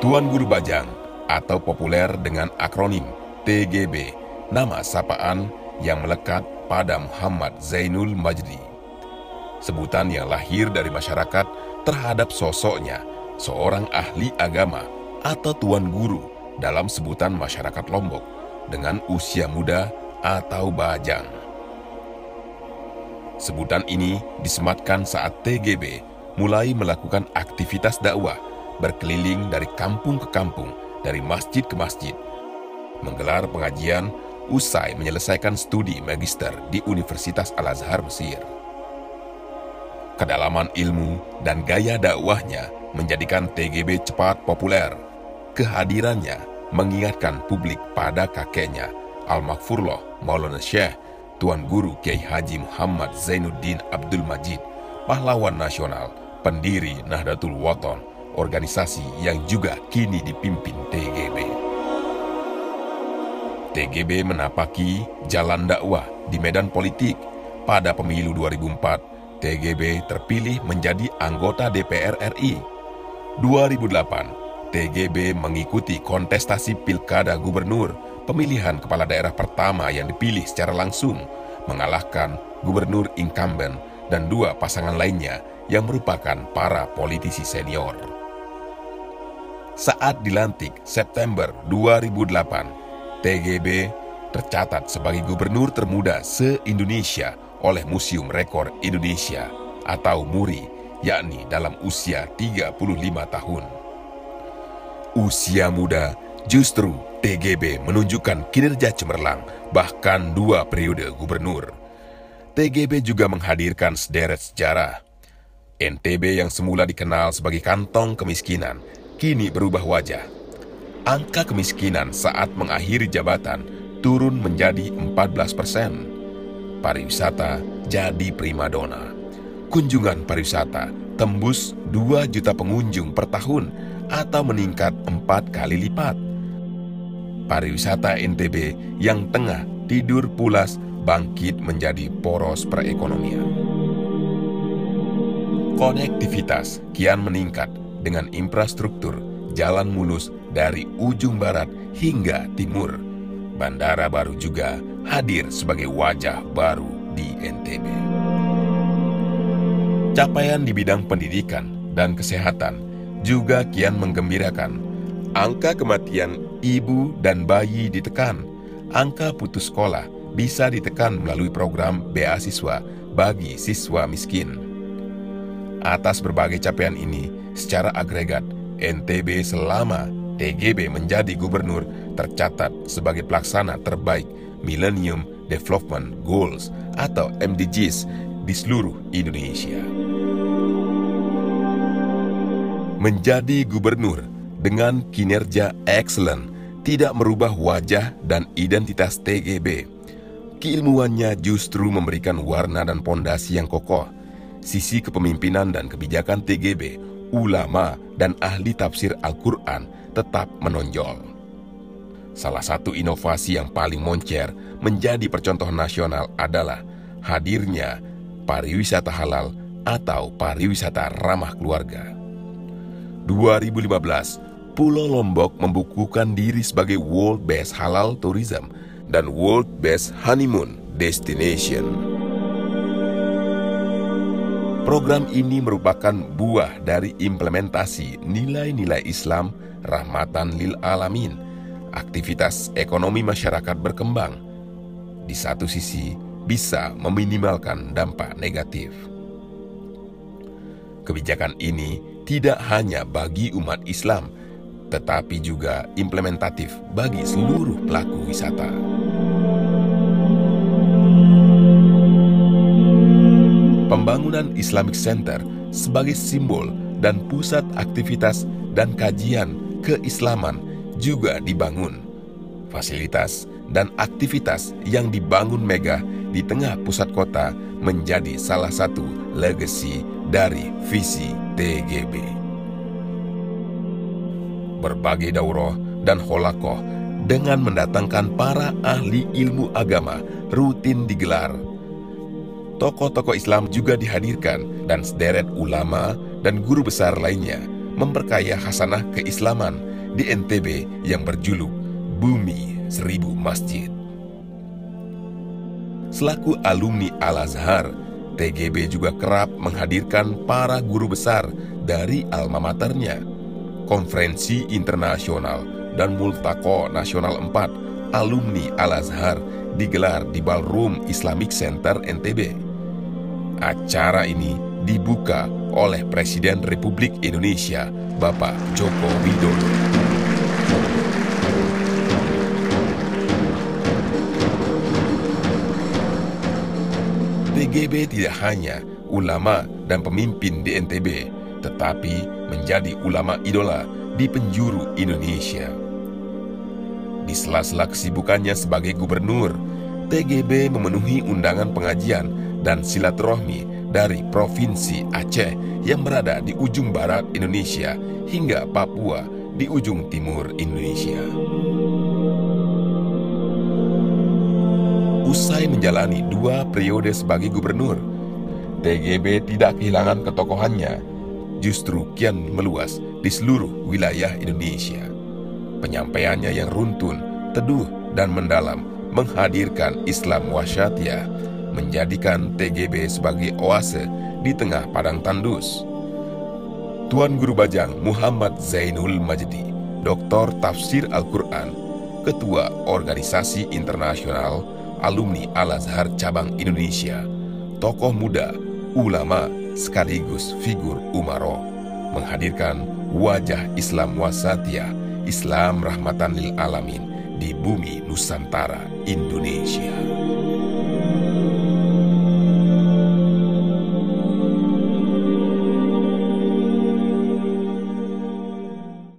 Tuan Guru Bajang atau populer dengan akronim TGB, nama sapaan yang melekat pada Muhammad Zainul Majdi. Sebutan yang lahir dari masyarakat terhadap sosoknya, seorang ahli agama atau tuan guru dalam sebutan masyarakat Lombok dengan usia muda atau bajang. Sebutan ini disematkan saat TGB mulai melakukan aktivitas dakwah berkeliling dari kampung ke kampung, dari masjid ke masjid, menggelar pengajian usai menyelesaikan studi magister di Universitas Al-Azhar Mesir. Kedalaman ilmu dan gaya dakwahnya menjadikan TGB cepat populer. Kehadirannya mengingatkan publik pada kakeknya, Al-Maghfurullah Maulana Syekh, Tuan Guru Kiai Haji Muhammad Zainuddin Abdul Majid, pahlawan nasional, pendiri Nahdlatul Wathon, organisasi yang juga kini dipimpin TGB. TGB menapaki jalan dakwah di medan politik pada pemilu 2004 TGB terpilih menjadi anggota DPR RI. 2008, TGB mengikuti kontestasi Pilkada Gubernur, pemilihan kepala daerah pertama yang dipilih secara langsung, mengalahkan gubernur incumbent dan dua pasangan lainnya yang merupakan para politisi senior. Saat dilantik September 2008, TGB tercatat sebagai gubernur termuda se-Indonesia oleh Museum Rekor Indonesia atau MURI, yakni dalam usia 35 tahun. Usia muda justru TGB menunjukkan kinerja cemerlang bahkan dua periode gubernur. TGB juga menghadirkan sederet sejarah. NTB yang semula dikenal sebagai kantong kemiskinan, kini berubah wajah. Angka kemiskinan saat mengakhiri jabatan turun menjadi 14 persen pariwisata jadi primadona. Kunjungan pariwisata tembus 2 juta pengunjung per tahun atau meningkat 4 kali lipat. Pariwisata NTB yang tengah tidur pulas bangkit menjadi poros perekonomian. Konektivitas kian meningkat dengan infrastruktur jalan mulus dari ujung barat hingga timur. Bandara baru juga hadir sebagai wajah baru di NTB. Capaian di bidang pendidikan dan kesehatan juga kian menggembirakan. Angka kematian ibu dan bayi ditekan, angka putus sekolah bisa ditekan melalui program beasiswa bagi siswa miskin. Atas berbagai capaian ini, secara agregat, NTB selama TGB menjadi gubernur tercatat sebagai pelaksana terbaik Millennium Development Goals atau MDGs di seluruh Indonesia. Menjadi gubernur dengan kinerja excellent tidak merubah wajah dan identitas TGB. Keilmuannya justru memberikan warna dan pondasi yang kokoh. Sisi kepemimpinan dan kebijakan TGB, ulama, dan ahli tafsir Al-Quran tetap menonjol. Salah satu inovasi yang paling moncer menjadi percontohan nasional adalah hadirnya pariwisata halal atau pariwisata ramah keluarga. 2015, Pulau Lombok membukukan diri sebagai World Best Halal Tourism dan World Best Honeymoon Destination. Program ini merupakan buah dari implementasi nilai-nilai Islam rahmatan lil alamin – aktivitas ekonomi masyarakat berkembang, di satu sisi bisa meminimalkan dampak negatif. Kebijakan ini tidak hanya bagi umat Islam, tetapi juga implementatif bagi seluruh pelaku wisata. Pembangunan Islamic Center sebagai simbol dan pusat aktivitas dan kajian keislaman juga dibangun. Fasilitas dan aktivitas yang dibangun Mega di tengah pusat kota menjadi salah satu legasi dari visi TGB. Berbagai daurah dan holakoh dengan mendatangkan para ahli ilmu agama rutin digelar. Tokoh-tokoh Islam juga dihadirkan dan sederet ulama dan guru besar lainnya memperkaya hasanah keislaman di NTB yang berjuluk Bumi Seribu Masjid. Selaku alumni Al-Azhar, TGB juga kerap menghadirkan para guru besar dari alma maternya. Konferensi internasional dan Multako Nasional 4 alumni Al-Azhar digelar di Ballroom Islamic Center NTB. Acara ini dibuka oleh Presiden Republik Indonesia, Bapak Joko Widodo. TGB tidak hanya ulama dan pemimpin di NTB, tetapi menjadi ulama idola di penjuru Indonesia. Di sela-sela kesibukannya sebagai gubernur, TGB memenuhi undangan pengajian dan silaturahmi dari Provinsi Aceh yang berada di ujung barat Indonesia hingga Papua di ujung timur Indonesia. Usai menjalani dua periode sebagai gubernur, TGB tidak kehilangan ketokohannya, justru kian meluas di seluruh wilayah Indonesia. Penyampaiannya yang runtun, teduh, dan mendalam menghadirkan Islam wasyatiyah, menjadikan TGB sebagai oase di tengah padang tandus. Tuan Guru Bajang Muhammad Zainul Majdi, Doktor Tafsir Al-Quran, Ketua Organisasi Internasional alumni Al-Azhar Cabang Indonesia, tokoh muda, ulama, sekaligus figur umaro, menghadirkan wajah Islam wasatiyah, Islam rahmatan lil alamin di bumi Nusantara Indonesia.